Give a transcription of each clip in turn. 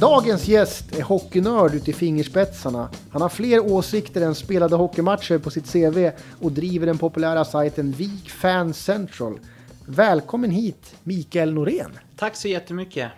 Dagens gäst är hockeynörd ut i fingerspetsarna. Han har fler åsikter än spelade hockeymatcher på sitt CV och driver den populära sajten Vik Fan Central. Välkommen hit, Mikael Norén. Tack så jättemycket.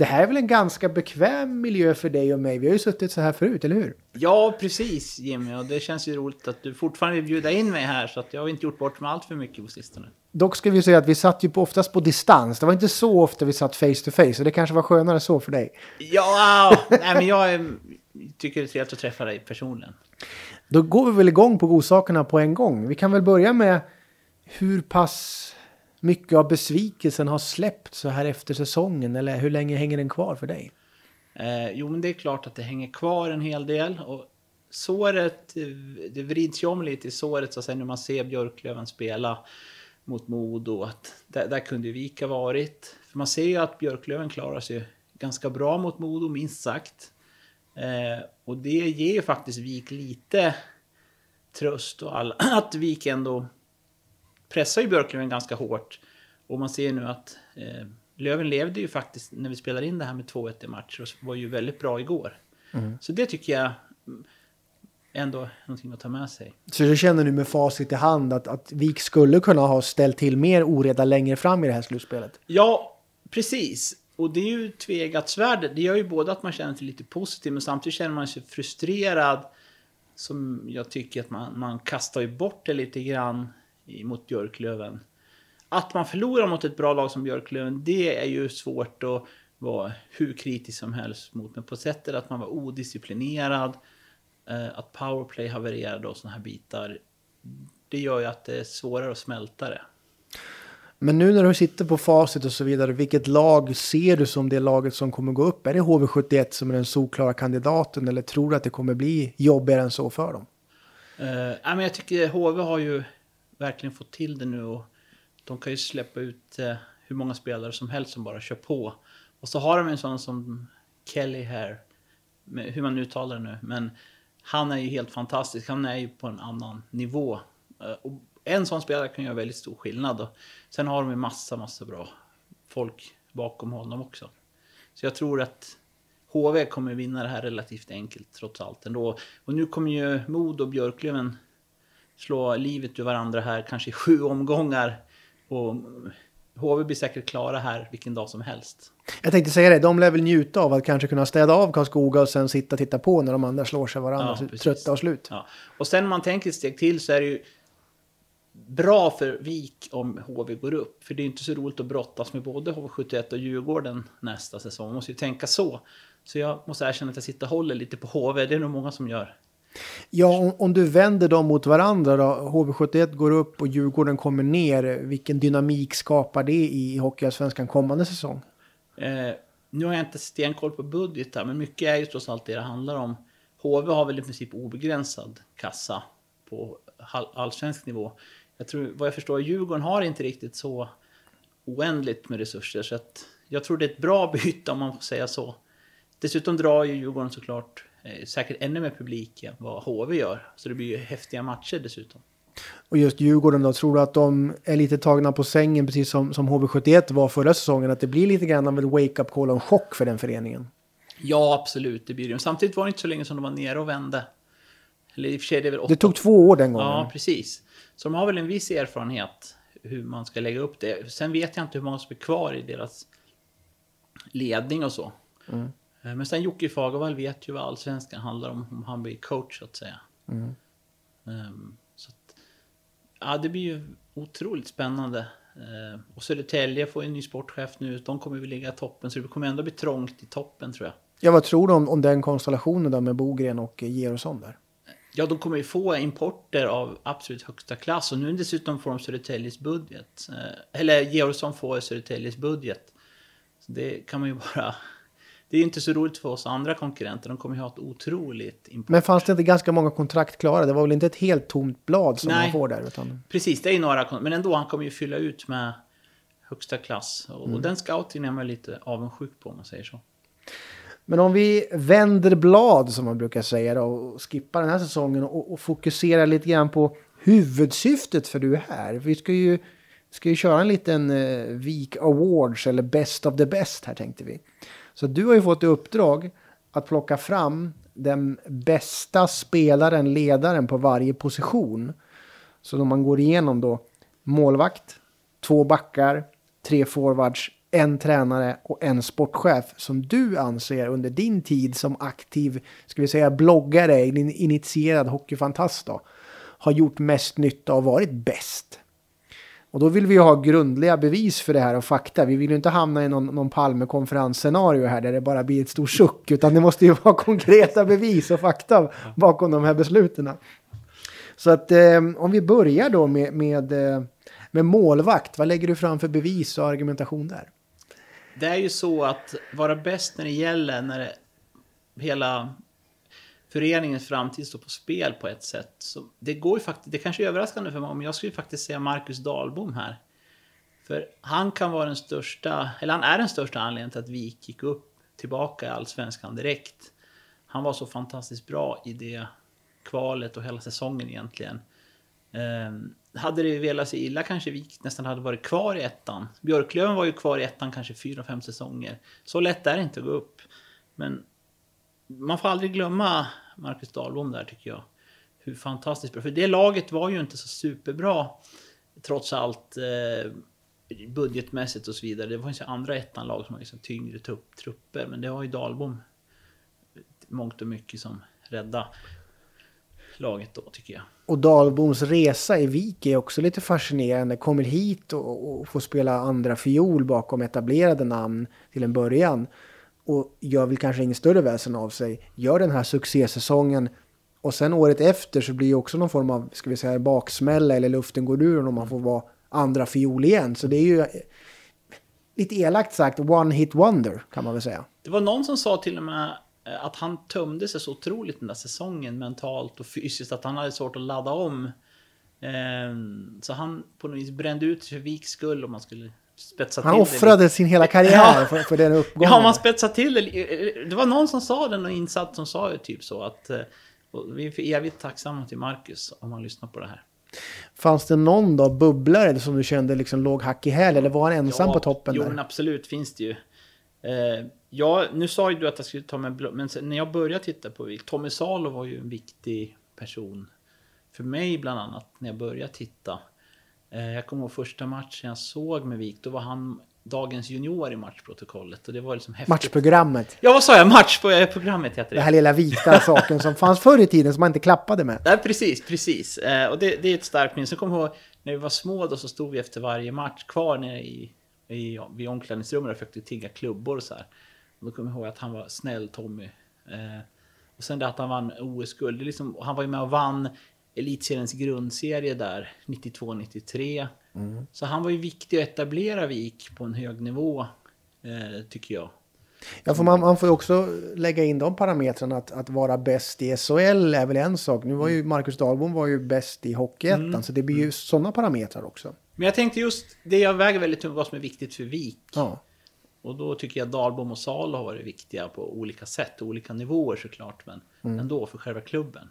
Det här är väl en ganska bekväm miljö för dig och mig? Vi har ju suttit så här förut, eller hur? Ja, precis Jimmy. Och det känns ju roligt att du fortfarande vill bjuda in mig här. Så att jag har inte gjort bort mig allt för mycket på sistone. Dock ska vi säga att vi satt ju på, oftast på distans. Det var inte så ofta vi satt face to face. Så det kanske var skönare så för dig. Ja, nej, men jag är, tycker det är trevligt att träffa dig personligen. Då går vi väl igång på godsakerna på en gång. Vi kan väl börja med hur pass mycket av besvikelsen har släppt så här efter säsongen? Eller hur länge hänger den kvar för dig? Eh, jo, men det är klart att det hänger kvar en hel del. Och såret, det vrids ju om lite i såret så att säga, när man ser Björklöven spela mot Modo. Att där, där kunde Vika varit. För man ser ju att Björklöven klarar sig ganska bra mot Modo, minst sagt. Eh, och det ger ju faktiskt Vik lite tröst och all, att Vik ändå pressar ju Björklöven ganska hårt. Och man ser nu att eh, Löven levde ju faktiskt, när vi spelar in det här med 2-1 i matcher, och var ju väldigt bra igår. Mm. Så det tycker jag ändå är någonting att ta med sig. Så du känner nu med facit i hand att, att Vik skulle kunna ha ställt till mer oreda längre fram i det här slutspelet? Ja, precis. Och det är ju tvegat svärd. Det gör ju både att man känner sig lite positiv, men samtidigt känner man sig frustrerad. Som jag tycker att man, man kastar ju bort det lite grann mot Björklöven. Att man förlorar mot ett bra lag som Björklöven, det är ju svårt att vara hur kritisk som helst mot. Men på sättet att man var odisciplinerad, eh, att powerplay havererade och sådana här bitar. Det gör ju att det är svårare att smälta det. Men nu när du sitter på facit och så vidare, vilket lag ser du som det laget som kommer gå upp? Är det HV71 som är den solklara kandidaten eller tror du att det kommer bli jobbigare än så för dem? Uh, men jag tycker HV har ju verkligen fått till det nu och de kan ju släppa ut eh, hur många spelare som helst som bara kör på. Och så har de en sån som Kelly här, hur man uttalar det nu, men han är ju helt fantastisk. Han är ju på en annan nivå. Eh, och en sån spelare kan göra väldigt stor skillnad. Och sen har de ju massa, massa bra folk bakom honom också. Så jag tror att HV kommer vinna det här relativt enkelt trots allt ändå. Och nu kommer ju Mod och Björklöven slå livet ur varandra här, kanske i sju omgångar. Och HV blir säkert klara här vilken dag som helst. Jag tänkte säga det, de lär väl njuta av att kanske kunna städa av Karlskoga och sen sitta och titta på när de andra slår sig varandra, ja, trötta och slut. Ja. Och sen om man tänker ett steg till så är det ju bra för Vik om HV går upp. För det är inte så roligt att brottas med både HV71 och Djurgården nästa säsong. Man måste ju tänka så. Så jag måste erkänna att jag sitter och håller lite på HV. Det är nog många som gör. Ja, om, om, du vänder dem mot varandra då. HV71 går upp och Djurgården kommer ner. Vilken dynamik skapar det i Hockeyallsvenskan kommande säsong? Eh, nu har jag inte stenkoll på budgetar, men mycket är ju trots allt det det handlar om. HV har väl i princip obegränsad kassa på allsvensk nivå. Jag tror, vad jag förstår, Djurgården har inte riktigt så oändligt med resurser. Så att jag tror det är ett bra byte om man får säga så. Dessutom drar ju Djurgården såklart säkert ännu mer publik än vad HV gör. Så det blir ju häftiga matcher dessutom. Och just Djurgården då, tror du att de är lite tagna på sängen precis som, som HV71 var förra säsongen? Att det blir lite grann av en wake-up call och en chock för den föreningen? Ja, absolut, det blir det. Samtidigt var det inte så länge som de var nere och vände. Eller i och för sig, det, är väl åtta... det tog två år den gången. Ja, precis. Så de har väl en viss erfarenhet hur man ska lägga upp det. Sen vet jag inte hur många som är kvar i deras ledning och så. Mm. Eh, men sen Jocke Fagervall vet ju vad allsvenskan handlar om, om han blir coach så att säga. Mm. Um, så att, ja, det blir ju otroligt spännande. Uh, och Södertälje får en ny sportchef nu, de kommer väl ligga i toppen, så det kommer ändå bli trångt i toppen tror jag. Ja, vad tror du om, om den konstellationen då med Bogren och Georgsson där? Ja, de kommer ju få importer av absolut högsta klass och nu dessutom får de Södertäljes budget. Uh, eller Georgsson får Södertäljes budget. Så det kan man ju bara det är inte så roligt för oss andra konkurrenter. De kommer ju ha ett otroligt import. Men fanns det inte ganska många kontrakt klara? Det var väl inte ett helt tomt blad som Nej, man får där? Utan... Precis, det är några. Men ändå, han kommer ju fylla ut med högsta klass. Och, mm. och den scoutingen är man lite avundsjuk på om man säger så. Men om vi vänder blad som man brukar säga då, och skippar den här säsongen och, och fokuserar lite grann på huvudsyftet för du är här. Vi ska ju, ska ju köra en liten uh, Week Awards eller Best of the Best här tänkte vi. Så du har ju fått i uppdrag att plocka fram den bästa spelaren, ledaren på varje position. Så om man går igenom då målvakt, två backar, tre forwards, en tränare och en sportchef som du anser under din tid som aktiv, ska vi säga bloggare, initierad hockeyfantast då, har gjort mest nytta och varit bäst. Och då vill vi ju ha grundliga bevis för det här och fakta. Vi vill ju inte hamna i någon, någon Palmekonferensscenario här där det bara blir ett stort suck, utan det måste ju vara konkreta bevis och fakta bakom de här besluten. Så att eh, om vi börjar då med, med, eh, med målvakt, vad lägger du fram för bevis och argumentation där? Det är ju så att vara bäst när det gäller, när det, hela föreningens framtid står på spel på ett sätt. Så det går ju faktiskt, det kanske är överraskande för mig, men jag skulle faktiskt säga Marcus Dahlbom här. För han kan vara den största, eller han är den största anledningen till att vi gick upp tillbaka i Allsvenskan direkt. Han var så fantastiskt bra i det kvalet och hela säsongen egentligen. Um, hade det velat sig illa kanske vi nästan hade varit kvar i ettan. Björklöven var ju kvar i ettan kanske fyra, fem säsonger. Så lätt är det inte att gå upp. Men man får aldrig glömma Marcus Dahlbom där tycker jag. Hur fantastiskt bra. För det laget var ju inte så superbra. Trots allt eh, budgetmässigt och så vidare. Det fanns ju andra ettan-lag som har liksom tyngre trupper. Men det har ju Dahlbom mångt och mycket som rädda laget då tycker jag. Och Dahlboms resa i Vik är också lite fascinerande. Kommer hit och, och får spela andra fiol bakom etablerade namn till en början och gör väl kanske ingen större väsen av sig. Gör den här succésäsongen och sen året efter så blir det också någon form av, ska vi säga, baksmälla eller luften går ur och man får vara andra fiol igen. Så det är ju eh, lite elakt sagt one hit wonder kan man väl säga. Det var någon som sa till och med eh, att han tömde sig så otroligt den där säsongen mentalt och fysiskt att han hade svårt att ladda om. Ehm, så han på något vis brände ut sig för Viks skull om man skulle spetsa Han offrade sin hela karriär för, för den uppgången. Ja, man spetsar till det. Det var någon som sa det, någon insatt som sa det typ så att eh, vi är för evigt tacksamma till Marcus om han lyssnar på det här. Fanns det någon då bubblare som du kände liksom låg hack i häl eller var han ensam ja, på toppen? Jo, där? absolut finns det ju. Eh, ja, nu sa ju du att jag skulle ta med men när jag började titta på Tommy Salo var ju en viktig person för mig bland annat när jag började titta. Eh, jag kommer ihåg första matchen jag såg med Vik, då var han dagens junior i matchprotokollet. Och det var liksom häftigt. Matchprogrammet. Ja, vad sa jag? Matchprogrammet heter det. Det här lilla vita saken som fanns förr i tiden som man inte klappade med. Nej, precis, precis. Eh, och det, det är ett starkt minne. Sen kommer jag ihåg när vi var små då så stod vi efter varje match kvar nere i, i, vid omklädningsrummet och försökte tigga klubbor och så här. Och då kommer jag ihåg att han var snäll Tommy. Eh, och sen det att han vann OS-guld. Liksom, han var ju med och vann elitseriens grundserie där 92-93. Mm. Så han var ju viktig att etablera Vik på en hög nivå, eh, tycker jag. Ja, för man, man får ju också lägga in de parametrarna att, att vara bäst i SHL är väl en sak. Nu var ju Marcus Dahlbom var ju bäst i Hockeyettan, mm. så det blir ju mm. sådana parametrar också. Men jag tänkte just det jag väger väldigt tungt, vad som är viktigt för Vik. Ja. Och då tycker jag Dahlbom och Salo har varit viktiga på olika sätt, olika nivåer såklart, men mm. ändå för själva klubben.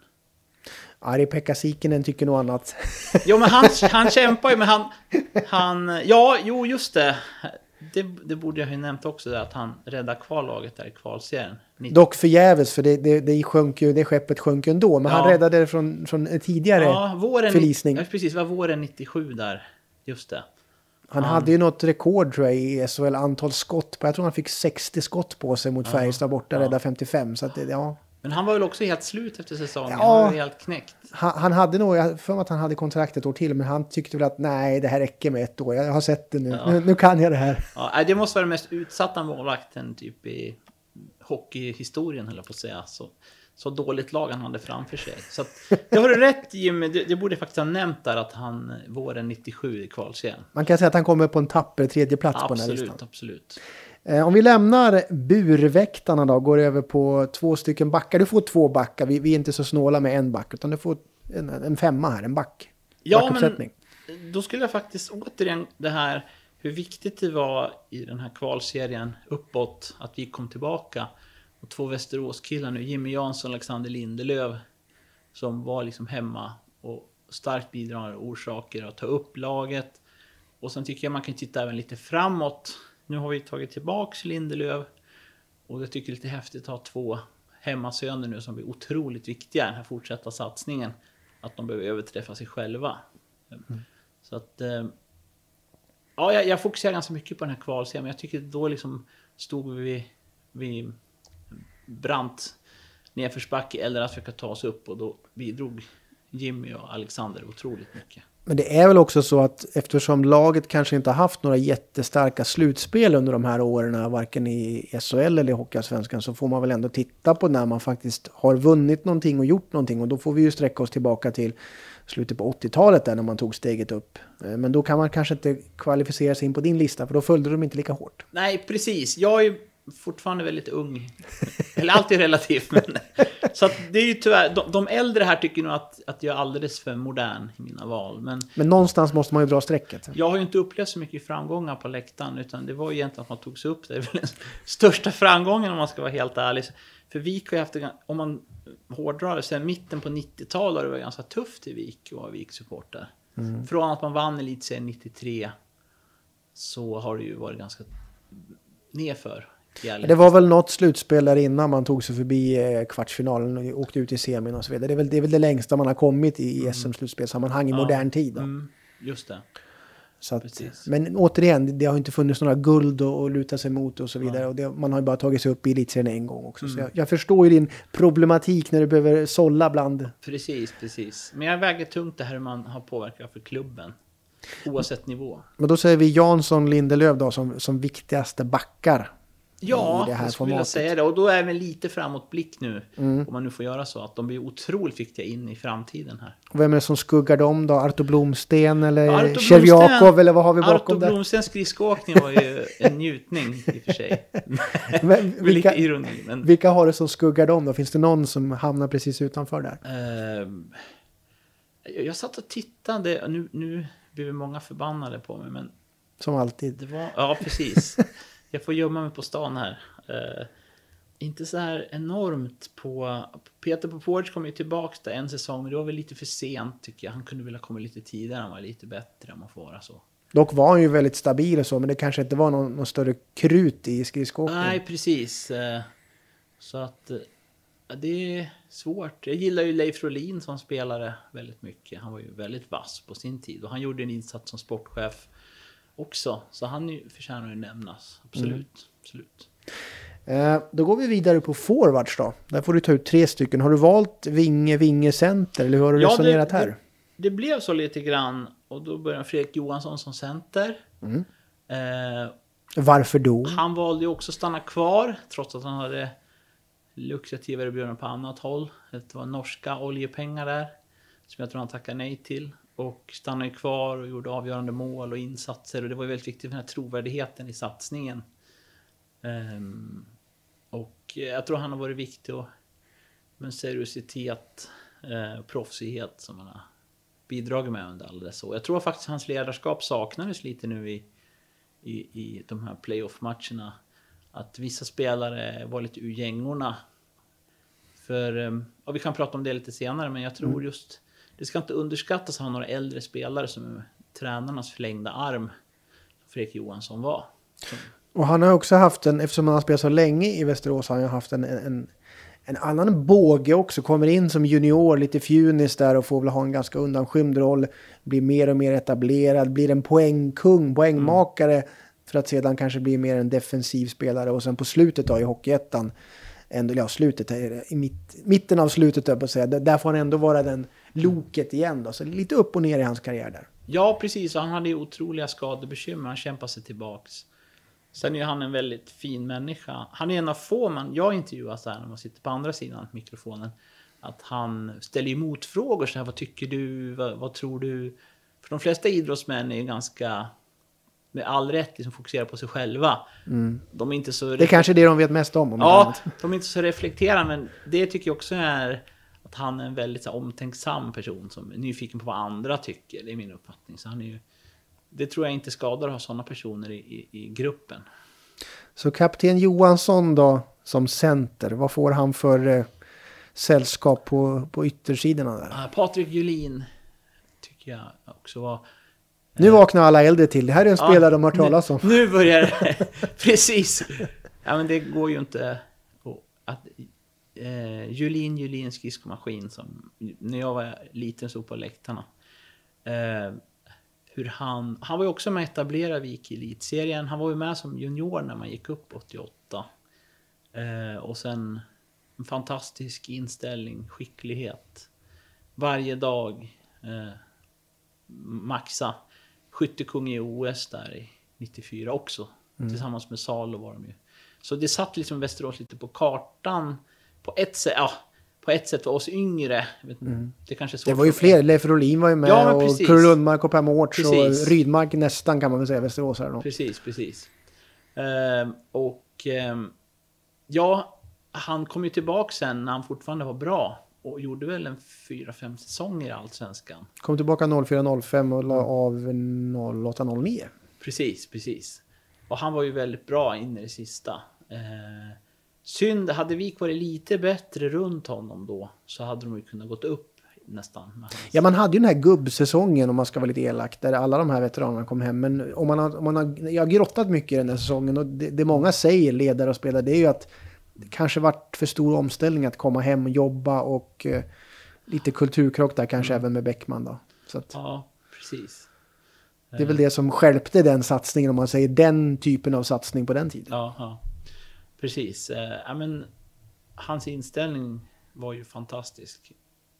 Ari-Pekka Sikinen tycker nog annat. Jo, men han, han kämpar ju, men han, han... Ja, jo, just det. Det, det borde jag ju nämnt också, att han räddade kvar laget där i kvalserien. Dock förgäves, för det, det, det, sjönk ju, det skeppet sjönk ju ändå. Men ja. han räddade det från, från tidigare ja, våren, förlisning. Ja, precis. Det var våren 97 där. Just det. Han ja. hade ju något rekord tror jag i SHL antal skott. jag tror han fick 60 skott på sig mot Färjestad borta, ja. rädda 55. Så att det, ja. Men han var väl också helt slut efter säsongen? Ja, han var helt knäckt. Han, han hade nog, jag för mig att han hade kontrakt ett år till, men han tyckte väl att nej, det här räcker med ett år. Jag har sett det nu. Ja. Nu, nu, kan jag det här. Ja, det måste vara den mest utsatta målvakten typ i hockeyhistorien, höll jag på att säga. Så, så dåligt lag han hade framför sig. Så att, det har du rätt Jimmy, det, det borde jag faktiskt ha nämnt där att han våren 97 i kvalserien. Man kan säga att han kommer på en tapper tredje plats absolut, på den här listan. Absolut, absolut. Eh, om vi lämnar burväktarna då, går över på två stycken backar. Du får två backar, vi, vi är inte så snåla med en back, utan du får en, en femma här, en back. Ja, men då skulle jag faktiskt återigen det här hur viktigt det var i den här kvalserien uppåt att vi kom tillbaka. Och två Västeråskillar nu, Jimmy Jansson och Alexander Lindelöf, som var liksom hemma och starkt bidragande orsaker att ta upp laget. Och sen tycker jag man kan titta även lite framåt nu har vi tagit tillbaks Lindelöf. Och jag tycker det är lite häftigt att ha två hemmasöner nu som blir otroligt viktiga i den här fortsatta satsningen. Att de behöver överträffa sig själva. Mm. Så att... Eh, ja, jag, jag fokuserar ganska mycket på den här kvalserien, men jag tycker då liksom stod vi vid brant nedförsbacke eller att försöka ta oss upp och då bidrog Jimmy och Alexander otroligt mycket. Men det är väl också så att eftersom laget kanske inte har haft några jättestarka slutspel under de här åren, varken i SHL eller i Hockeyallsvenskan, så får man väl ändå titta på när man faktiskt har vunnit någonting och gjort någonting. Och då får vi ju sträcka oss tillbaka till slutet på 80-talet där när man tog steget upp. Eh, men då kan man kanske inte kvalificera sig in på din lista för då följde de inte lika hårt. Nej, precis. Jag är fortfarande väldigt ung. Eller alltid relativt. Men, så att det är ju tyvärr, de, de äldre här tycker nog att, att jag är alldeles för modern i mina val. Men, men någonstans måste man ju dra strecket. Jag har ju inte upplevt så mycket framgångar på läktaren. Utan det var ju egentligen att man tog sig upp. Det är väl den största framgången om man ska vara helt ärlig. För Vik har ju haft, om man hårdrar det, sen mitten på 90-talet har det varit ganska tufft i Vik och vara Vik-supporter. Mm. Från att man vann elitserien 93 så har det ju varit ganska nerför det var väl något slutspel där innan man tog sig förbi eh, kvartsfinalen och åkte ut i semin och så vidare. Det är väl det, är väl det längsta man har kommit i mm. SM-slutspelssammanhang i ja. modern tid. Mm. Just det. Så att, men återigen, det har inte funnits några guld att luta sig mot och så vidare. Ja. Och det, man har ju bara tagit sig upp i elitserien en gång också. Mm. Så jag, jag, förstår ju din problematik när du behöver sålla bland... Precis, precis. Men jag väger tungt det här hur man har påverkat för klubben. Oavsett nivå. Men då säger vi Jansson, Lindelöf då som, som viktigaste backar Ja, i det här jag skulle vilja säga det. Och då är vi lite framåtblick nu. Mm. Om man nu får göra så. Att de blir otroligt viktiga in i framtiden här. Och vem är det som skuggar dem då? Arto Blomsten eller Tjevjakov eller vad har vi bakom Arto där? Arto Blomstens skridskoåkning var ju en njutning i och för sig. men, vilka, lite ironi. Men... Vilka har det som skuggar dem då? Finns det någon som hamnar precis utanför där? Uh, jag satt och tittade. Nu, nu blir många förbannade på mig. Men som alltid. Var, ja, precis. Jag får gömma mig på stan här. Uh, inte så här enormt på... Peter Popovic kom ju tillbaks där en säsong, men det var väl lite för sent tycker jag. Han kunde vilja komma lite tidigare, han var lite bättre om man får vara så. Dock var han ju väldigt stabil och så, men det kanske inte var någon, någon större krut i skridskoåkning. Nej, precis. Uh, så att... Uh, det är svårt. Jag gillar ju Leif Rolin som spelare väldigt mycket. Han var ju väldigt vass på sin tid och han gjorde en insats som sportchef också. Så han förtjänar ju nämnas. Absolut. Mm. Absolut. Eh, då går vi vidare på forwards då. Där får du ta ut tre stycken. Har du valt vinge, vinge, center eller hur har du ja, resonerat det, här? Det, det, blev så lite grann och då började Fredrik Johansson som center. Mm. Eh, Varför då? Han valde ju också att stanna kvar trots att han hade lukrativa erbjudanden på annat håll. Det var norska oljepengar där som jag tror han tackade nej till. Och stannade kvar och gjorde avgörande mål och insatser. Och det var väldigt viktigt för den här trovärdigheten i satsningen. Um, och jag tror han har varit viktig och med seriositet, eh, proffsighet som han har bidragit med under alla dessa år. Jag tror faktiskt hans ledarskap saknades lite nu i, i, i de här playoff-matcherna. Att vissa spelare var lite ur gängorna. För, ehm, och vi kan prata om det lite senare, men jag tror mm. just det ska inte underskattas att ha några äldre spelare som är tränarnas förlängda arm. Fredrik Johansson var. Och han har också haft en, eftersom han har spelat så länge i Västerås, har han haft en, en, en annan båge också. Kommer in som junior, lite fjunis där och får väl ha en ganska undanskymd roll. Blir mer och mer etablerad, blir en poängkung, poängmakare. Mm. För att sedan kanske bli mer en defensiv spelare och sen på slutet då i Hockeyettan ändå, ja slutet, eh, i mitt, mitten av slutet på att säga, där får han ändå vara den loket igen då. Så lite upp och ner i hans karriär där. Ja, precis. Han hade ju otroliga skadebekymmer. Han kämpade sig tillbaks. Sen är han en väldigt fin människa. Han är en av få man jag intervjuar så här när man sitter på andra sidan mikrofonen. Att han ställer ju motfrågor så här, vad tycker du, vad, vad tror du? För de flesta idrottsmän är ju ganska med all rätt liksom fokuserar på sig själva. Mm. De är inte så... Det är kanske är det de vet mest om. om ja, de är inte så reflekterande, men det tycker jag också är att han är en väldigt så här, omtänksam person som är nyfiken på vad andra tycker. Det är min uppfattning. Så han är ju, det tror jag inte skadar att ha sådana personer i, i, i gruppen. Så kapten Johansson då, som center, vad får han för eh, sällskap på, på yttersidorna där? Uh, Patrik Julin tycker jag också var... Nu vaknar alla äldre till. Det här är en spelare ja, de har hört talas om. Nu börjar det. Precis. Ja, men det går ju inte att... Eh, Julin Julin skridskomaskin som när jag var liten stod på läktarna. Eh, hur han, han var ju också med och etablerade Vik i elitserien. Han var ju med som junior när man gick upp 88. Eh, och sen en fantastisk inställning, skicklighet. Varje dag eh, maxa. Skyttekung i OS där i 94 också. Mm. Tillsammans med Salo var de ju. Så det satt liksom Västerås lite på kartan. På ett sätt, ja, på ett sätt för oss yngre. Mm. Det, kanske det var ju fler, Leif Rolin var ju med ja, och Kurre Lundmark och Per Mårts och Rydmark nästan kan man väl säga Västeråsare då. Precis, precis. Uh, och uh, ja, han kom ju tillbaka sen när han fortfarande var bra. Och gjorde väl en 4-5 säsonger i Allsvenskan. Kom tillbaka 04-05 och la mm. av 08-09. Precis, precis. Och han var ju väldigt bra in i det sista. Eh, synd, hade Vik varit lite bättre runt honom då så hade de ju kunnat gått upp nästan. Ja, man hade ju den här gubbsäsongen om man ska vara lite elak, där alla de här veteranerna kom hem. Men om man har, om man har, jag har grottat mycket i den här säsongen och det, det många säger, ledare och spelare, det är ju att det kanske varit för stor omställning att komma hem och jobba och eh, lite kulturkrock där kanske mm. även med Bäckman då. Att, ja, precis. Det är väl det som skälpte den satsningen om man säger den typen av satsning på den tiden. Ja, ja. Precis. Eh, men, hans inställning var ju fantastisk.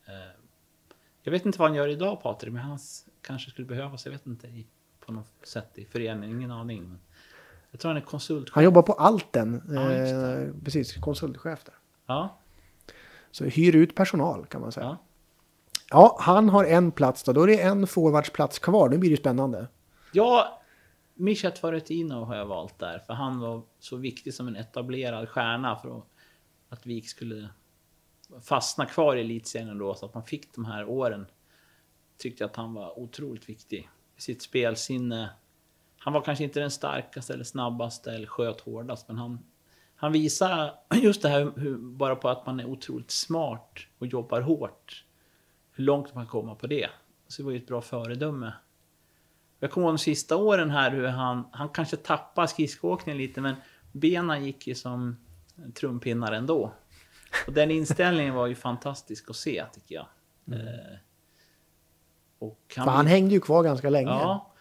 Eh, jag vet inte vad han gör idag Patrik, men han kanske skulle behövas, jag vet inte, i, på något sätt i föreningen, ingen aning. Men jag tror han är konsultchef. Han jobbar på Alten, ja, eh, precis, konsultchef där. Ja. Så hyr ut personal kan man säga. Ja. Ja, han har en plats då. Då är det en forwardsplats kvar. Nu blir det spännande. Ja, Mishat Tvaretino har jag valt där. För han var så viktig som en etablerad stjärna för att Vik skulle fastna kvar i elitserien då. Så att man fick de här åren. Tyckte att han var otroligt viktig. I sitt spelsinne. Han var kanske inte den starkaste eller snabbaste eller sköt hårdast. Men han, han visar just det här hur, bara på att man är otroligt smart och jobbar hårt hur långt man kan komma på det. Så det var ju ett bra föredöme. Jag kommer ihåg de sista åren här hur han, han kanske tappade skridskoåkningen lite men benen gick ju som trumpinnar ändå. Och den inställningen var ju fantastisk att se tycker jag. Mm. Eh, och han, han hängde ju kvar ganska länge. Ja,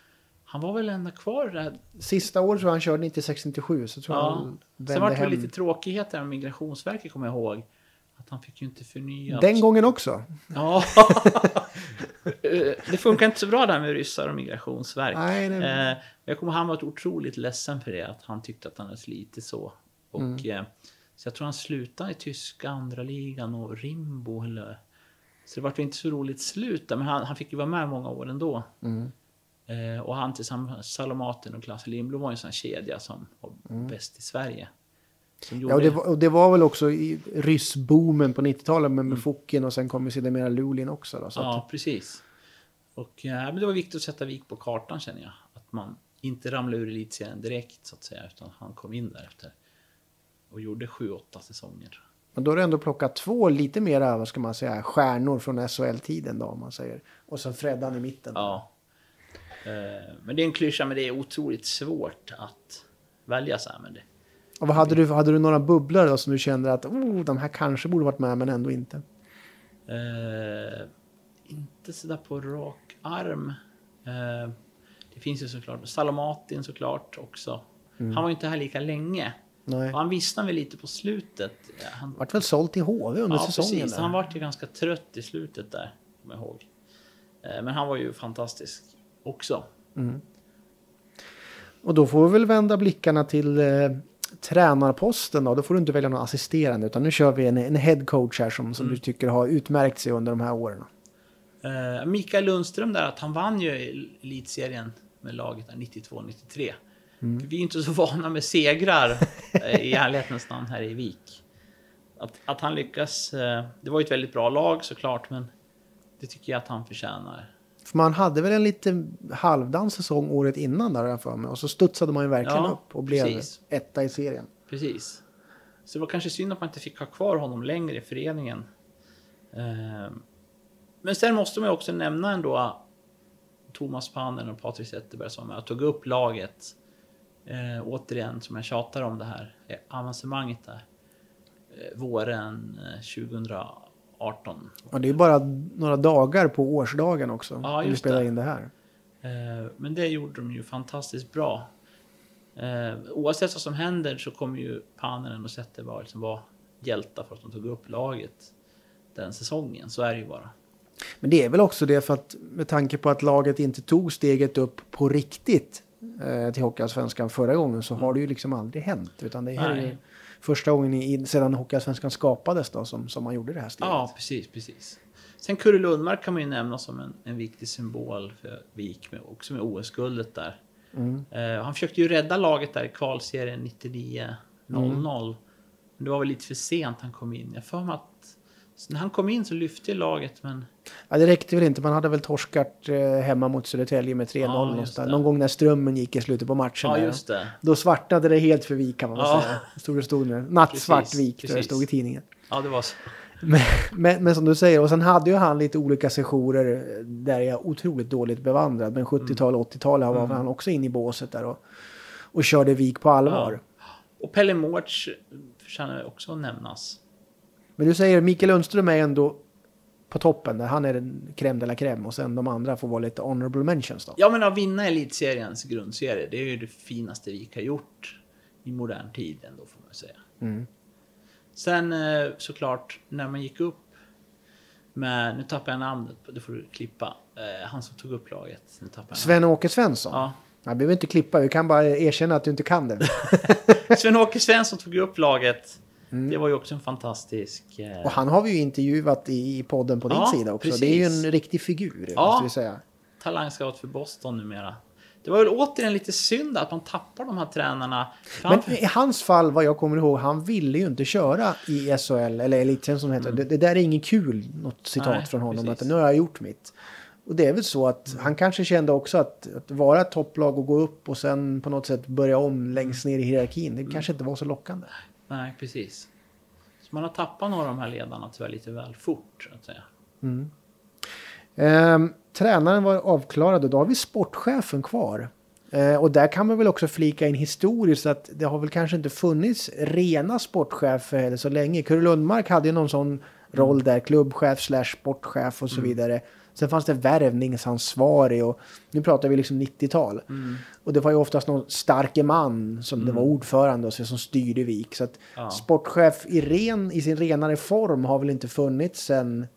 han var väl ända kvar där. Sista året tror jag han körde 96-97 så tror ja. han Sen var det hem. lite tråkigheter med Migrationsverket kommer jag ihåg. Han fick ju inte förnya. Den gången också. Ja. det funkar inte så bra där med ryssar och migrationsverk. Nej, nej. Eh, jag kommer han var otroligt ledsen för det. Att han tyckte att han hade slitit så. Och, mm. eh, så jag tror han slutade i tyska andra ligan och Rimbo. Eller, så det var inte så roligt slut där. Men han, han fick ju vara med många år ändå. Mm. Eh, och han tillsammans med Salomaten och Klasse Lindblom var en sån kedja som var mm. bäst i Sverige. Ja, och det, var, och det var väl också i ryssboomen på 90-talet med, med mm. Och sen kom ju sedermera Lulein också. Då, ja, att... precis. Och ja, men det var viktigt att sätta Vik på kartan känner jag. Att man inte ramlade ur elitserien direkt så att säga, utan han kom in därefter. Och gjorde sju, åtta säsonger. Men då har du ändå plockat två lite mera, vad ska man säga, stjärnor från SHL-tiden då om man säger. Och sen Freddan i mitten. Ja. Eh, men det är en klyscha, men det är otroligt svårt att välja så här. Men det, och vad hade, du, hade du några bubblor då som du kände att oh, de här kanske borde varit med men ändå inte? Uh, inte sådär på rak arm. Uh, det finns ju såklart Salomatin såklart också. Mm. Han var ju inte här lika länge. Nej. han vissnade väl lite på slutet. Han vart väl såld till HV under ja, säsongen? Precis. Han vart ju ganska trött i slutet där, kommer jag ihåg. Uh, men han var ju fantastisk också. Mm. Och då får vi väl vända blickarna till tränarposten då, då får du inte välja någon assisterande utan nu kör vi en, en headcoach här som, som mm. du tycker har utmärkt sig under de här åren. Uh, Mikael Lundström där, att han vann ju elitserien med laget 92-93. Mm. Vi är inte så vana med segrar eh, i ärlighetens namn här i Vik. Att, att han lyckas, uh, det var ju ett väldigt bra lag såklart, men det tycker jag att han förtjänar. För man hade väl en lite halvdan säsong året innan där jag för mig. Och så studsade man ju verkligen ja, upp och blev precis. etta i serien. Precis. Så det var kanske synd att man inte fick ha kvar honom längre i föreningen. Ehm, men sen måste man ju också nämna ändå Thomas Pannen och Patrik Zetterberg som jag tog upp laget. Eh, återigen, som jag tjatar om det här, avancemanget där. Eh, våren eh, 2018 18. Och det är bara några dagar på årsdagen också. Ja, just vi spelar det. in det här. Eh, men det gjorde de ju fantastiskt bra. Eh, oavsett vad som händer så kommer ju Panenen och Zetterberg liksom vara hjältar för att de tog upp laget den säsongen. Så är det ju bara. Men det är väl också det för att med tanke på att laget inte tog steget upp på riktigt eh, till Hockeyallsvenskan förra gången så har det ju liksom aldrig hänt. Utan det är första gången i, sedan Hockeyallsvenskan skapades då som, som man gjorde det här steget. Ja, precis, precis. Sen Kurre Lundmark kan man ju nämna som en, en viktig symbol för Vik, med, också med OS-guldet där. Mm. Eh, han försökte ju rädda laget där i kvalserien 99-00. Mm. Men det var väl lite för sent han kom in. Jag får mig att så när han kom in så lyfte laget, men Ja, det räckte väl inte. Man hade väl torskat eh, hemma mot Södertälje med 3-0. Ja, någonstans. Någon gång när strömmen gick i slutet på matchen. ja, just det. Då svartnade det helt för Vik kan man Ja. säga. Stod det stod med nattsvart Vik, det stod i tidningen. Ja, det var så. Men, men, men som du säger, och sen hade ju han lite olika sessioner där jag är otroligt dåligt bevandrad. Men 70-tal och 80-tal var Mm. han också in i båset där och, och körde Vik på allvar. Och Pelle Mårts förtjänar också att nämnas. Men du säger Mikael Lundström är ändå på toppen där. Han är den crème de la crème och sen de andra får vara lite honorable mentions då. Ja, men att vinna elitseriens grundserie, det är ju det finaste Vik har gjort i modern tid ändå, får man säga. Mm. Sen eh, såklart, när man gick upp med, nu tappar jag namnet, det får du klippa, eh, han som tog upp laget. Sven-Åke Svensson. Ja. Jag behöver inte klippa, vi kan bara erkänna att du inte kan det. Sven-Åke Svensson tog upp laget. Det var ju också en fantastisk... Eh, Mm. Och han har vi ju intervjuat i podden på din Ja, sida också. Det är ju precis. en riktig figur, Ja. måste vi säga. talangscout för Boston numera. Det var väl återigen lite synd att man tappar de här tränarna. Men Framför... i hans fall, vad jag kommer ihåg, han ville ju inte köra i SHL, eller Elitserien som det heter. Det, det där är inget kul, något citat Mm. Nej, från honom, precis. att nu har jag gjort mitt. Och det är väl så att han kanske kände också att, att vara ett topplag och gå upp och sen på något sätt börja om längst ner i hierarkin, det kanske inte var så lockande. Nej, precis. Så man har tappat några av de här ledarna tyvärr lite väl fort, så att säga. Ehm, tränaren var avklarad och då har vi sportchefen kvar. Eh, och där kan man väl också flika in historiskt att det har väl kanske inte funnits rena sportchefer heller så länge. Kurre Lundmark hade ju någon sån roll där, klubbchef slash sportchef och så vidare. Sen fanns det värvningsansvarig och nu pratar vi liksom 90-tal. Och det var ju oftast någon starke man som det var ordförande och så som styrde Vik. Så att Ja. sportchef i, ren, i sin renare form har väl inte funnits sen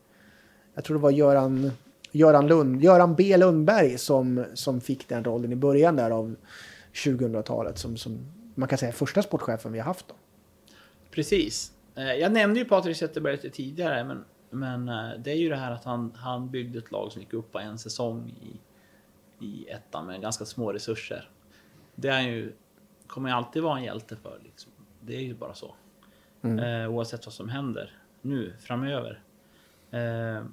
jag tror det var Göran, Göran, Lund, Göran B Lundberg som, som fick den rollen i början där av 2000-talet som, som man kan säga första sportchefen vi har haft. Då. Precis. Eh, Jag nämnde ju Patrik Zetterberg lite tidigare, men, men eh, det är ju det här att han, han byggde ett lag som gick upp på en säsong i, i ettan med ganska små resurser. Det är ju, kommer ju alltid vara en hjälte för. Liksom. Det är ju bara så. Eh, oavsett vad som händer nu framöver. Eh,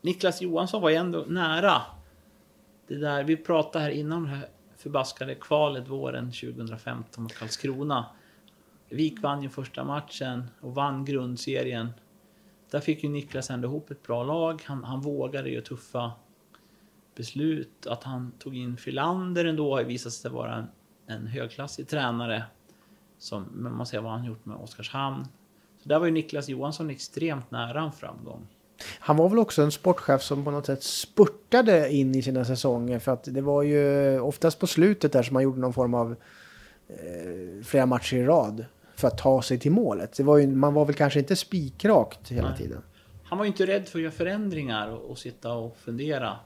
Niklas Johansson var ju ändå nära. Det där, vi pratade här innan det här förbaskade kvalet våren 2015 mot Karlskrona. Vik vann ju första matchen och vann grundserien. Där fick ju Niklas ändå ihop ett bra lag. Han, han vågade ju tuffa beslut. Att han tog in Filander ändå har ju visat sig vara en, en högklassig tränare. Som, men man ser vad han gjort med Oskarshamn. Så där var ju Niklas Johansson extremt nära en framgång. Han var väl också en sportchef som på något sätt spurtade in i sina säsonger för att det var ju oftast på slutet där som man gjorde någon form av eh, flera matcher i rad för att ta sig till målet. Var ju, man var väl kanske inte spikrakt hela Nej. tiden. Han var ju inte rädd för att göra förändringar och, och sitta och fundera.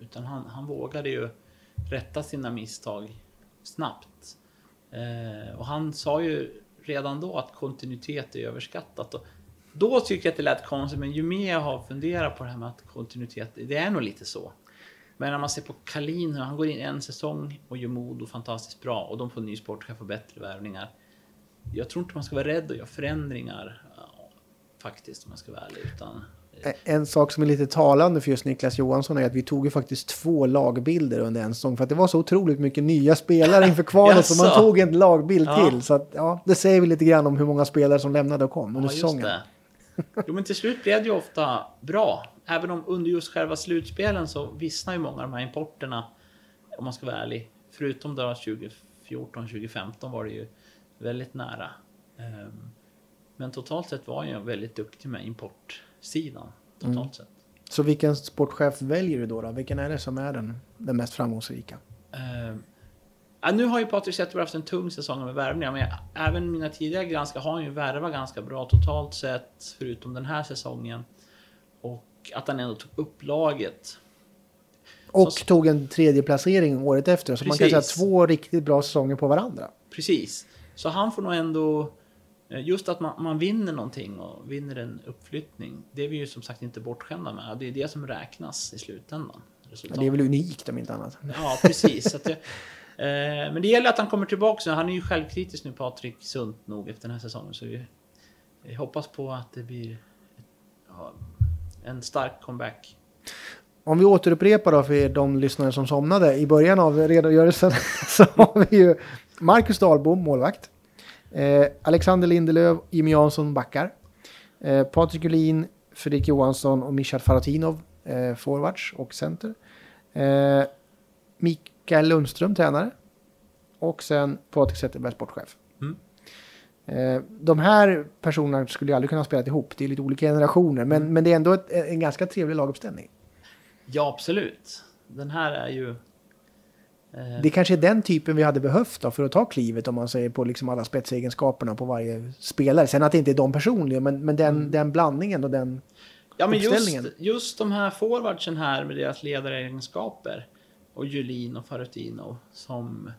Utan han, han vågade ju rätta sina misstag snabbt. Eh, och han sa ju redan då att kontinuitet är överskattat. Och då tycker jag att det lät konstigt, men ju mer jag har funderat på det här med att kontinuitet, det är nog lite så. Men när man ser på Kalin, han går in en säsong och gör Modo fantastiskt bra och de får ny sportchef och bättre värvningar. Jag tror inte man ska vara rädd att göra förändringar faktiskt om man ska vara ärlig. Utan, En sak som är lite talande för just Niklas Johansson är att vi tog ju faktiskt två lagbilder under en säsong. För att det var så otroligt mycket nya spelare inför kvalet så man tog en lagbild Ja. till. Så att, ja, det säger väl lite grann om hur många spelare som lämnade och kom under Ja, säsongen. Jo, men till slut blev det ju ofta bra. Även om under just själva slutspelen så vissnar ju många av de här importerna, om man ska vara ärlig. Förutom då 2014-2015 var det ju väldigt nära. Ehm, men totalt sett var jag väldigt duktig med importsidan. Totalt Mm. sett. Så vilken sportchef väljer du då? då? Vilken är det som är den, den mest framgångsrika? Ja, nu har ju Patrik Zetterberg haft en tung säsong med värvningar, men jag, även mina tidigare granskare har han ju värvat ganska bra totalt sett, förutom den här säsongen. Och att han ändå tog upp laget. Och Så- tog en tredje placering året efter. Så man kan säga Precis. två riktigt bra säsonger på varandra. Precis. Så han får nog ändå... eh, Just att man, man vinner någonting och vinner en uppflyttning. Det är vi ju som sagt inte bortskämda med. Det är det som räknas i slutändan. Ja, det är väl unikt om inte annat. Ja, precis. Det, eh, men det gäller att han kommer tillbaka. Han är ju självkritisk nu, Patrik, sunt nog efter den här säsongen. Så vi, vi hoppas på att det blir ja, en stark comeback. Om vi återupprepar då för de lyssnare som somnade i början av redogörelsen så har vi ju Marcus Dahlbom, målvakt. Eh, Alexander Lindelöf, Jimmy Jansson, backar. Eh, Patrik Julin, Fredrik Johansson och Mischa Faratinov, eh, forwards och center. Eh, Mikael Lundström, tränare. Och sen Patrik Zetterberg, sportchef. Mm. Eh, de här personerna skulle ju aldrig kunna spela ihop, det är lite olika generationer, men, men det är ändå ett, en ganska trevlig laguppställning. Ja, absolut. Den här är ju... Eh, Det kanske är den typen vi hade behövt då för att ta klivet om man säger på liksom alla spetsegenskaperna på varje spelare. Sen att det inte är de personligen, men, men den, den blandningen och den... Ja, men just, uppställningen. just de här forwardsen här med deras ledaregenskaper och Julin och Farutino som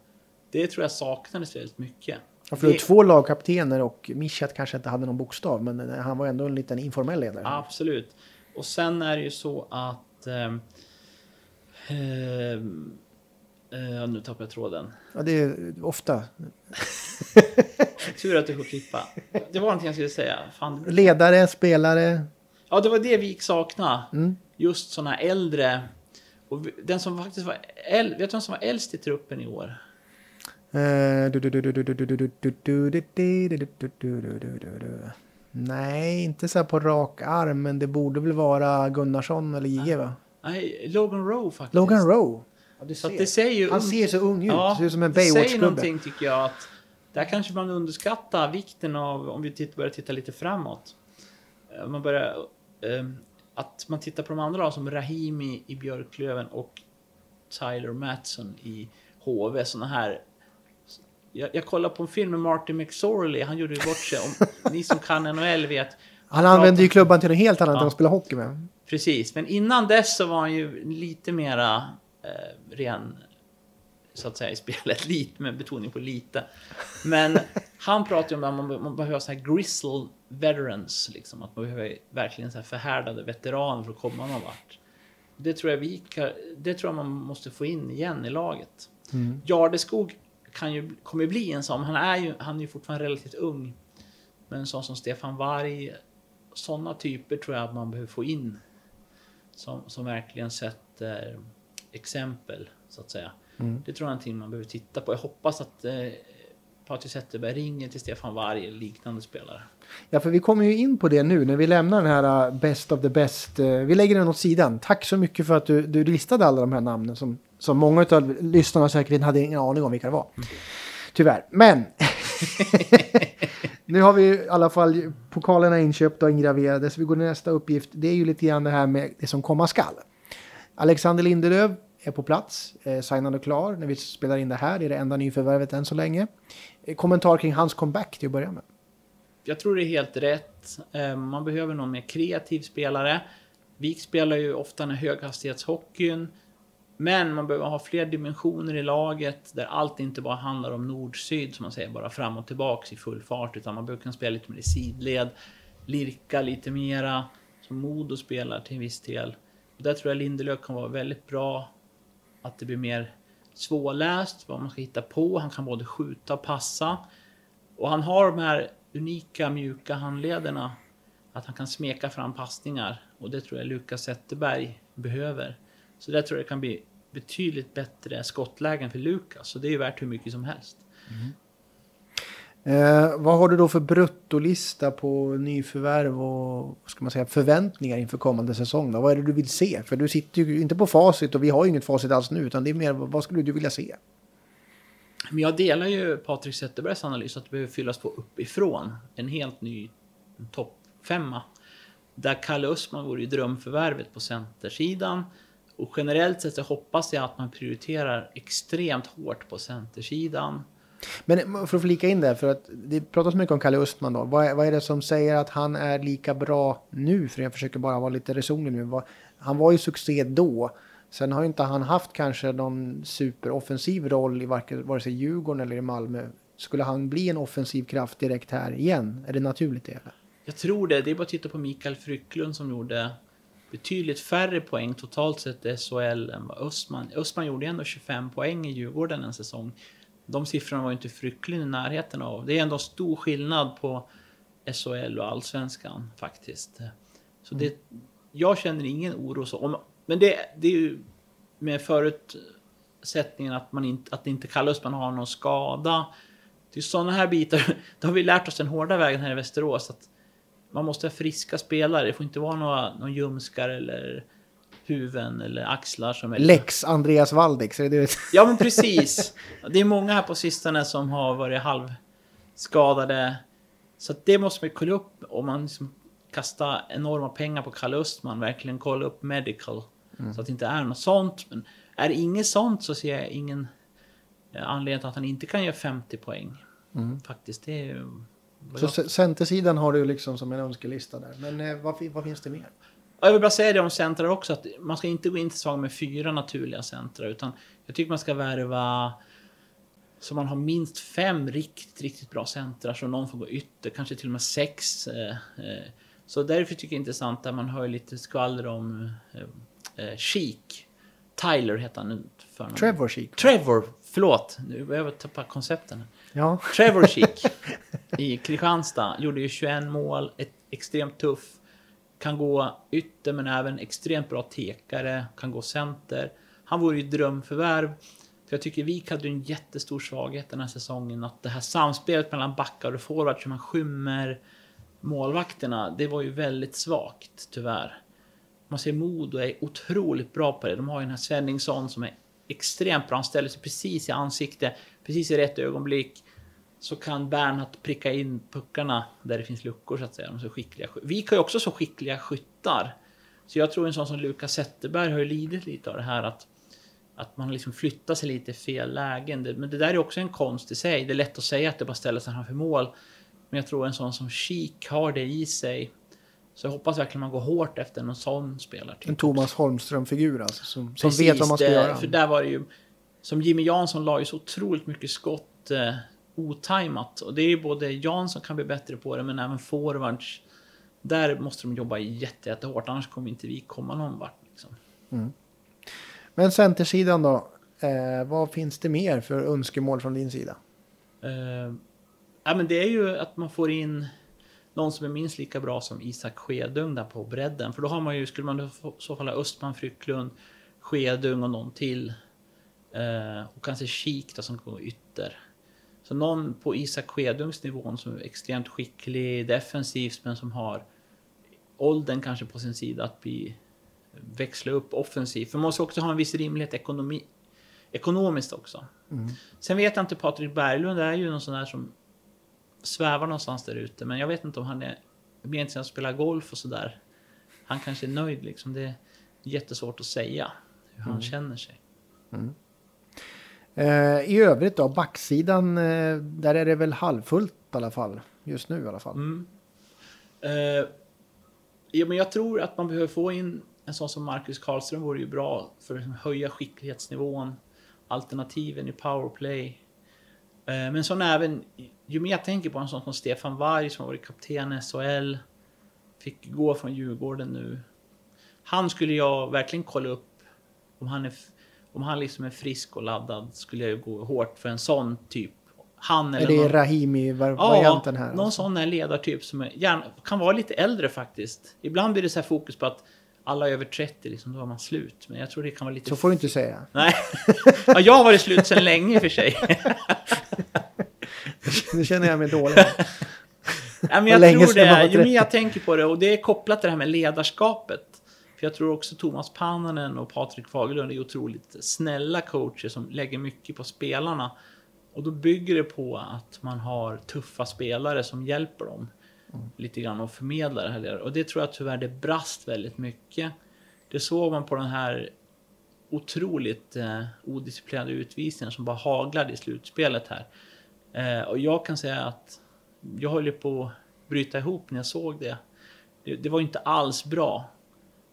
det tror jag saknades väldigt mycket. Ja, för det... Två lagkaptener och Mishat kanske inte hade någon bokstav, men han var ändå en liten informell ledare. Absolut. Och sen är det ju så att... ehm, ehm, Uh, nu tappar jag tråden. Ja, det är ofta. Tur att du får klippa. Det var någonting jag skulle säga. Fan. Ledare, spelare. Ja, det var det vi gick sakna. Mm. Just sådana äldre. Och den som faktiskt var äldst, vet du vem som var äldst i truppen i år? Nej, inte så här på rak arm, men det borde väl vara Gunnarsson eller JG va? Nej, Logan Rowe faktiskt. Logan Rowe? Ja, Så det säger ju... Han ser så ung ut. Ja, ser ut som en det säger Baywatch-gubbe. någonting tycker jag att där kanske man underskattar vikten av, om vi titt- börjar titta lite framåt. Eh, Man börjar, eh, att man tittar på de andra som Rahimi i Björklöven och Tyler Matson i HV. Såna här jag, jag kollar på en film med Martin McSorley, han gjorde ju bort sig. Om ni som kan NHL vet. Han använder pratar- ju klubban till något helt annat Ja. än att spela hockey med. Precis, men innan dess så var han ju lite mera eh, ren, så att säga, i spelet. Lite, med betoning på lite. Men han pratar ju om att man, man behöver så här grizzle veterans, liksom. Att man behöver verkligen så här förhärdade veteraner för att komma någon vart. Det tror jag vi det tror jag man måste få in igen i laget. Mm. Jardeskog kan ju, kommer ju bli en sån. Han är ju, han är ju fortfarande relativt ung. Men en sån som Stefan Varg, sådana typer tror jag att man behöver få in. Som, som verkligen sätter exempel, så att säga. Mm. Det tror jag är någonting man behöver titta på. Jag hoppas att eh, Patrik Zetterberg ringer till Stefan Varg eller liknande spelare. Ja, för vi kommer ju in på det nu när vi lämnar den här uh, Best of the Best. Uh, vi lägger den åt sidan. Tack så mycket för att du, du listade alla de här namnen som, som många av lyssnarna säkert hade ingen aning om vilka det var. Tyvärr. Men nu har vi i alla fall pokalerna inköpta och ingraverade så vi går till nästa uppgift. Det är ju lite grann det här med det som komma skall. Alexander Lindelöf är på plats, eh, signad och klar när vi spelar in det här. Det är det enda nyförvärvet än så länge. Eh, kommentar kring hans comeback till att börja med. Jag tror det är helt rätt. Eh, Man behöver någon mer kreativ spelare. Vik spelar ju ofta den höghastighetshockeyn. Men man behöver ha fler dimensioner i laget där allt inte bara handlar om nord-syd som man säger, bara fram och tillbaks i full fart. Utan man behöver kunna spela lite mer i sidled, lirka lite mera, som Modo spelar till en viss del. Där tror jag Lindelöf kan vara väldigt bra. Att det blir mer svårläst, vad man ska hitta på. Han kan både skjuta och passa. Och han har de här unika mjuka handlederna. Att han kan smeka fram passningar. Och det tror jag Lukas Zetterberg behöver. Så där tror jag det kan bli betydligt bättre skottlägen för Lukas. Så det är ju värt hur mycket som helst. Mm. Eh, vad har du då för bruttolista på nyförvärv och ska man säga, förväntningar inför kommande säsong? Då? Vad är det du vill se? För du sitter ju inte på facit och vi har ju inget facit alls nu utan det är mer vad skulle du vilja se? Men jag delar ju Patrik Zetterbergs analys att det behöver fyllas på uppifrån. En helt ny toppfemma. Där Kalle Östman vore ju drömförvärvet på centersidan. Och generellt sett så hoppas jag att man prioriterar extremt hårt på centersidan. Men eh, för att flika in där, för att det pratas mycket om Kalle Östman då. Vad är, vad är det som säger att han är lika bra nu? För jag försöker bara vara lite resonlig nu. Han var ju succé då. Sen har ju inte han haft kanske någon superoffensiv roll i vare sig Djurgården eller i Malmö. Skulle han bli en offensiv kraft direkt här igen? Är det naturligt det? Eller? Jag tror det. Det är bara att titta på Mikael Frycklund som gjorde betydligt färre poäng totalt sett i SHL än vad Östman. Östman gjorde ändå 25 poäng i Djurgården en säsong. De siffrorna var ju inte Frycklund i närheten av. Det är ändå stor skillnad på SHL och Allsvenskan faktiskt. Så det, jag känner ingen oro så. Om, men det, det är ju med förutsättningen att, man inte, att inte kallas man har någon skada. Det är sådana här bitar. Det har vi lärt oss den hårda vägen här i Västerås. Att man måste ha friska spelare. Det får inte vara några, någon ljumskar eller huvuden eller axlar som är... Lex Andreas Waldex, är det det? Ja men precis. Det är många här på sistone som har varit halvskadade. Så det måste man kolla upp om man liksom kastar enorma pengar på Kalle Östman. Verkligen kolla upp medical. Så att det inte är något sånt. Men är det inget sånt så ser jag ingen eh, anledning till att han inte kan göra 50 poäng. Faktiskt, det är Så jag- centersidan har du liksom som en önskelista där. Men eh, vad, vad finns det mer? Ja, Jag vill bara säga det om centrar också, att man ska inte gå in till säsongen med fyra naturliga centrar, utan jag tycker man ska värva så man har minst fem riktigt, riktigt bra centrar, så någon får gå ytter, kanske till och med sex. eh, eh. Så därför tycker jag det är intressant att man hör lite skvaller om eh, Chic. Tyler heter han nu för namn. Trevor Sheek. Trevor, förlåt, nu börjar jag tappa koncepten. Ja. Trevor Chic i Kristianstad gjorde ju 21 mål, ett extremt tuff. Kan gå ytter men även extremt bra tekare, kan gå center. Han vore ju ett drömförvärv. För jag tycker Vik hade ju en jättestor svaghet den här säsongen. Att det här samspelet mellan backar och forwards, hur man skymmer målvakterna, det var ju väldigt svagt tyvärr. Man ser Modo är otroligt bra på det. De har ju den här Svenningsson som är extremt bra. Han ställer sig precis i ansikte, precis i rätt ögonblick. Så kan Bernhardt pricka in puckarna där det finns luckor så att säga. De är så skickliga. Vi har ju också så skickliga skyttar. Så jag tror en sån som Lukas Zetterberg har ju lidit lite av det här att att man liksom flyttar sig lite i fel lägen. Men det där är också en konst i sig. Det är lätt att säga att det bara ställer sig framför mål. Men jag tror en sån som Chic har det i sig. Så jag hoppas verkligen man går hårt efter någon sån spelartyp. En Thomas Holmström-figur alltså. Som, som Precis, vet vad man ska det, göra. För där var det ju... Som Jimmy Jansson la ju så otroligt mycket skott eh, otajmat. Och det är ju både Jansson kan bli bättre på det, men även forwards. Där måste de jobba jätte, jättehårt, annars kommer inte vi komma någon vart. Liksom. Men centersidan då? Eh, vad finns det mer för önskemål från din sida? Eh, ja, men det är ju att man får in någon som är minst lika bra som Isak Skedung där på bredden. För då har man ju, skulle man få- så fall ha Östman, Frycklund, Skedung och någon till. Eh, och kanske Kik då som går ytter. Så någon på Isak Skedungs nivån som är extremt skicklig defensivt men som har åldern kanske på sin sida att bli växla upp offensivt. För man måste också ha en viss rimlighet ekonomi, ekonomiskt också. Sen vet jag inte, Patrik Berglund är ju någon sån där som svävar någonstans där ute. Men jag vet inte om han är mer intresserad av att spela golf och sådär. Han kanske är nöjd liksom. Det är jättesvårt att säga hur han känner sig. Eh, Eh, I övrigt då, backsidan, eh, där är det väl halvfullt i alla fall. Just nu i alla fall. Mm. Eh, ja, men jag tror att man behöver få in en sån som Marcus Karlström vore ju bra för att liksom höja skicklighetsnivån. Alternativen i powerplay. Eh, men sån även, ju mer jag tänker på en sån som Stefan Varg som har varit kapten i SHL. Fick gå från Djurgården nu. Han skulle jag verkligen kolla upp. Om han, är, om han liksom är frisk och laddad skulle jag ju gå hårt för en sån typ. Han Är eller det någon, Rahimi-varianten här? någon alltså? sån är ledartyp som är, gärna, kan vara lite äldre faktiskt. Ibland blir det så här fokus på att alla är över 30, liksom, då är man slut. Men jag tror det kan vara lite... Så får du inte säga. Nej. ja, jag har varit slut sedan länge i för sig. Nu känner jag mig dålig. Ja, men jag tror det. Mer 30. jag tänker på det, och det är kopplat till det här med ledarskapet. För jag tror också Thomas Pannanen och Patrik Fagerlund är otroligt snälla coacher som lägger mycket på spelarna. Och då bygger det på att man har tuffa spelare som hjälper dem lite grann och förmedlar det här. Och det tror jag tyvärr det brast väldigt mycket. Det såg man på den här otroligt eh, odisciplinerade utvisningen som bara haglade i slutspelet här. Eh, och jag kan säga att jag höll på att bryta ihop när jag såg det. Det, det var inte alls bra.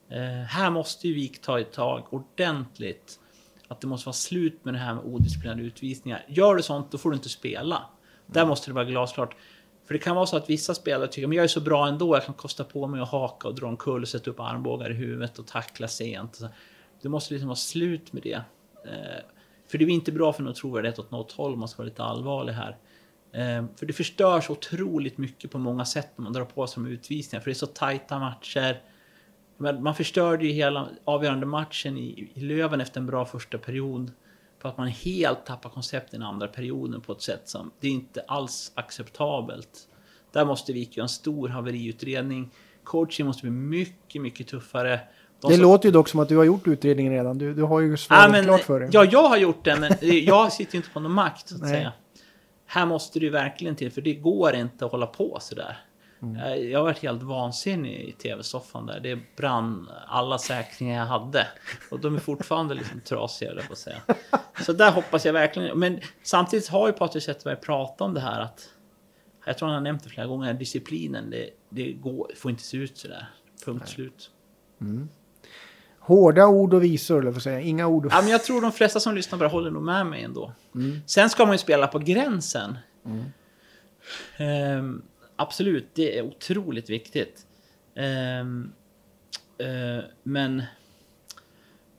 Eh, här måste ju Vik ta ett tag ordentligt. Att det måste vara slut med det här med odisciplinerade utvisningar. Gör du sånt, då får du inte spela. Där måste det vara glasklart. För det kan vara så att vissa spelare tycker men jag är så bra ändå, jag kan kosta på mig att haka och dra en kull och sätta upp armbågar i huvudet och tackla sent. Det måste liksom vara slut med det. Eh, för det är inte bra för någon trovärdighet åt något håll, man ska vara lite allvarlig här. Eh, för det förstörs otroligt mycket på många sätt när man drar på sig de utvisningar, för det är så tajta matcher. Man förstörde ju hela avgörande matchen i, i Löven efter en bra första period. För att man helt tappar koncepten i andra perioden på ett sätt som det är inte alls acceptabelt. Där måste vi göra en stor haveriutredning. Coaching måste bli mycket, mycket tuffare. De det som... låter ju dock som att du har gjort utredningen redan. Du, du har ju svaret ja, klart för dig. Ja, jag har gjort det, men jag sitter ju inte på någon makt så att Nej. säga. Här måste det ju verkligen till, för det går inte att hålla på sådär. Mm. Jag varit helt vansinnig i tv-soffan där. Det brann alla säkringar jag hade. Och de är fortfarande liksom trasiga, på att säga. Så där hoppas jag verkligen. Men samtidigt har ju Patrik Zetterberg pratat om det här att... Jag tror han har nämnt det flera gånger. Disciplinen, det, det går, får inte se ut sådär. Punkt Nej. slut. Mm. Hårda ord och visor, eller säga. Inga ord. Och... Ja, men jag tror de flesta som lyssnar bara håller nog med mig ändå. Mm. Sen ska man ju spela på gränsen. Mm. Um, absolut, det är otroligt viktigt. Um, uh, men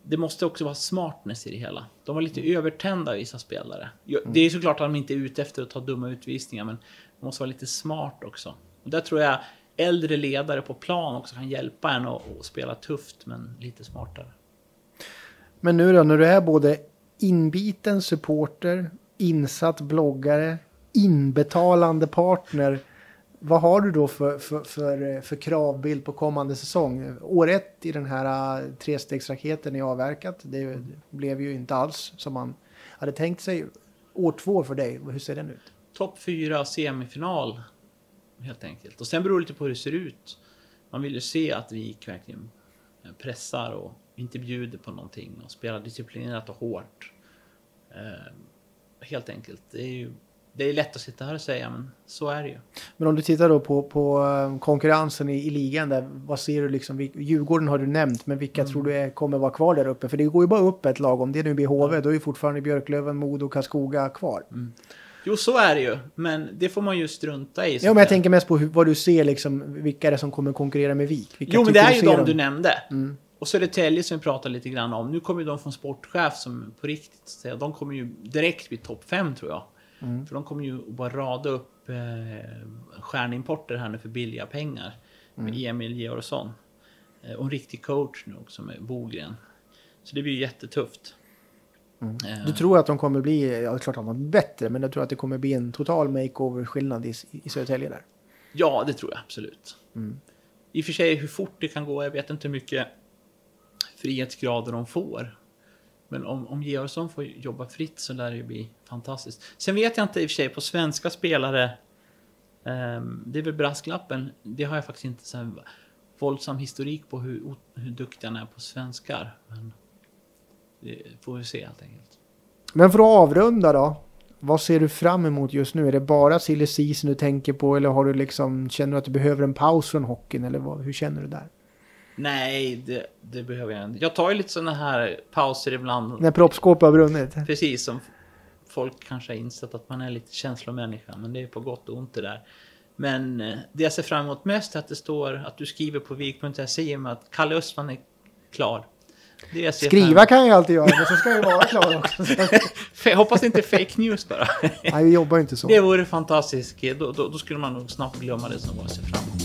det måste också vara smartness i det hela. De var lite mm. övertända vissa spelare. Mm. Det är såklart att de inte är ute efter att ta dumma utvisningar, men de måste vara lite smart också. Och där tror jag äldre ledare på plan också kan hjälpa en att, att spela tufft, men lite smartare. Men nu då, när du är både inbiten supporter, insatt bloggare, inbetalande partner vad har du då för, för, för, för kravbild på kommande säsong? År ett i den här äh, trestegsraketen är avverkat. Det blev ju inte alls som man hade tänkt sig. År två för dig, hur ser den ut? Topp fyra semifinal helt enkelt. Och sen beror det lite på hur det ser ut. Man vill ju se att vi verkligen pressar och inte bjuder på någonting och spelar disciplinerat och hårt. Eh, helt enkelt. Det är ju det är lätt att sitta här och säga, men så är det ju. Men om du tittar då på, på eh, konkurrensen i, i ligan där, vad ser du liksom? Djurgården har du nämnt, men vilka mm. tror du är, kommer vara kvar där uppe? För det går ju bara upp ett lag, om det nu blir HV, mm. då är ju fortfarande Björklöven, Modo och Karlskoga kvar. Mm. Jo, så är det ju, men det får man ju strunta i. Ja, men jag tänker mest på hur, vad du ser, liksom, vilka är det som kommer konkurrera med Vik? Vilka jo, men det är ju de du nämnde. Mm. Och Södertälje som vi pratade lite grann om. Nu kommer ju de från sportchef som på riktigt, de kommer ju direkt bli topp 5 tror jag. Mm. För de kommer ju bara rada upp eh, stjärnimporter här nu för billiga pengar. Mm. Med Emil Georgsson. Eh, och en riktig coach nu också med Bogren. Så det blir ju jättetufft. Mm. Eh. Du tror att de kommer bli, ja det är klart att de är bättre, men du tror att det kommer bli en total makeover-skillnad i, i Södertälje där? Ja, det tror jag absolut. Mm. I och för sig hur fort det kan gå, jag vet inte hur mycket frihetsgrader de får. Men om, om Georgsson får jobba fritt så lär det ju bli fantastiskt. Sen vet jag inte i och för sig på svenska spelare. Um, det är väl brasklappen. Det har jag faktiskt inte så våldsam historik på hur, hur duktig han är på svenskar. Men det får vi se helt enkelt. Men för att avrunda då. Vad ser du fram emot just nu? Är det bara silly season du tänker på eller har du liksom, känner du att du behöver en paus från hockeyn eller vad, hur känner du där? Nej, det, det, behöver jag inte. Jag tar ju lite sådana här pauser ibland. När proppskåpet har brunnit? Precis, som folk kanske har insett att man är lite känslomänniska. Men det är på gott och ont det där. Men eh, det jag ser fram emot mest är att det står att du skriver på vik.se med att Kalle Östman är klar. Skriva kan jag alltid göra, men så ska jag vara klar också. jag hoppas inte fake news bara. Nej, vi jobbar inte så. Det vore fantastiskt. Då, då, då skulle man nog snabbt glömma det som var sig fram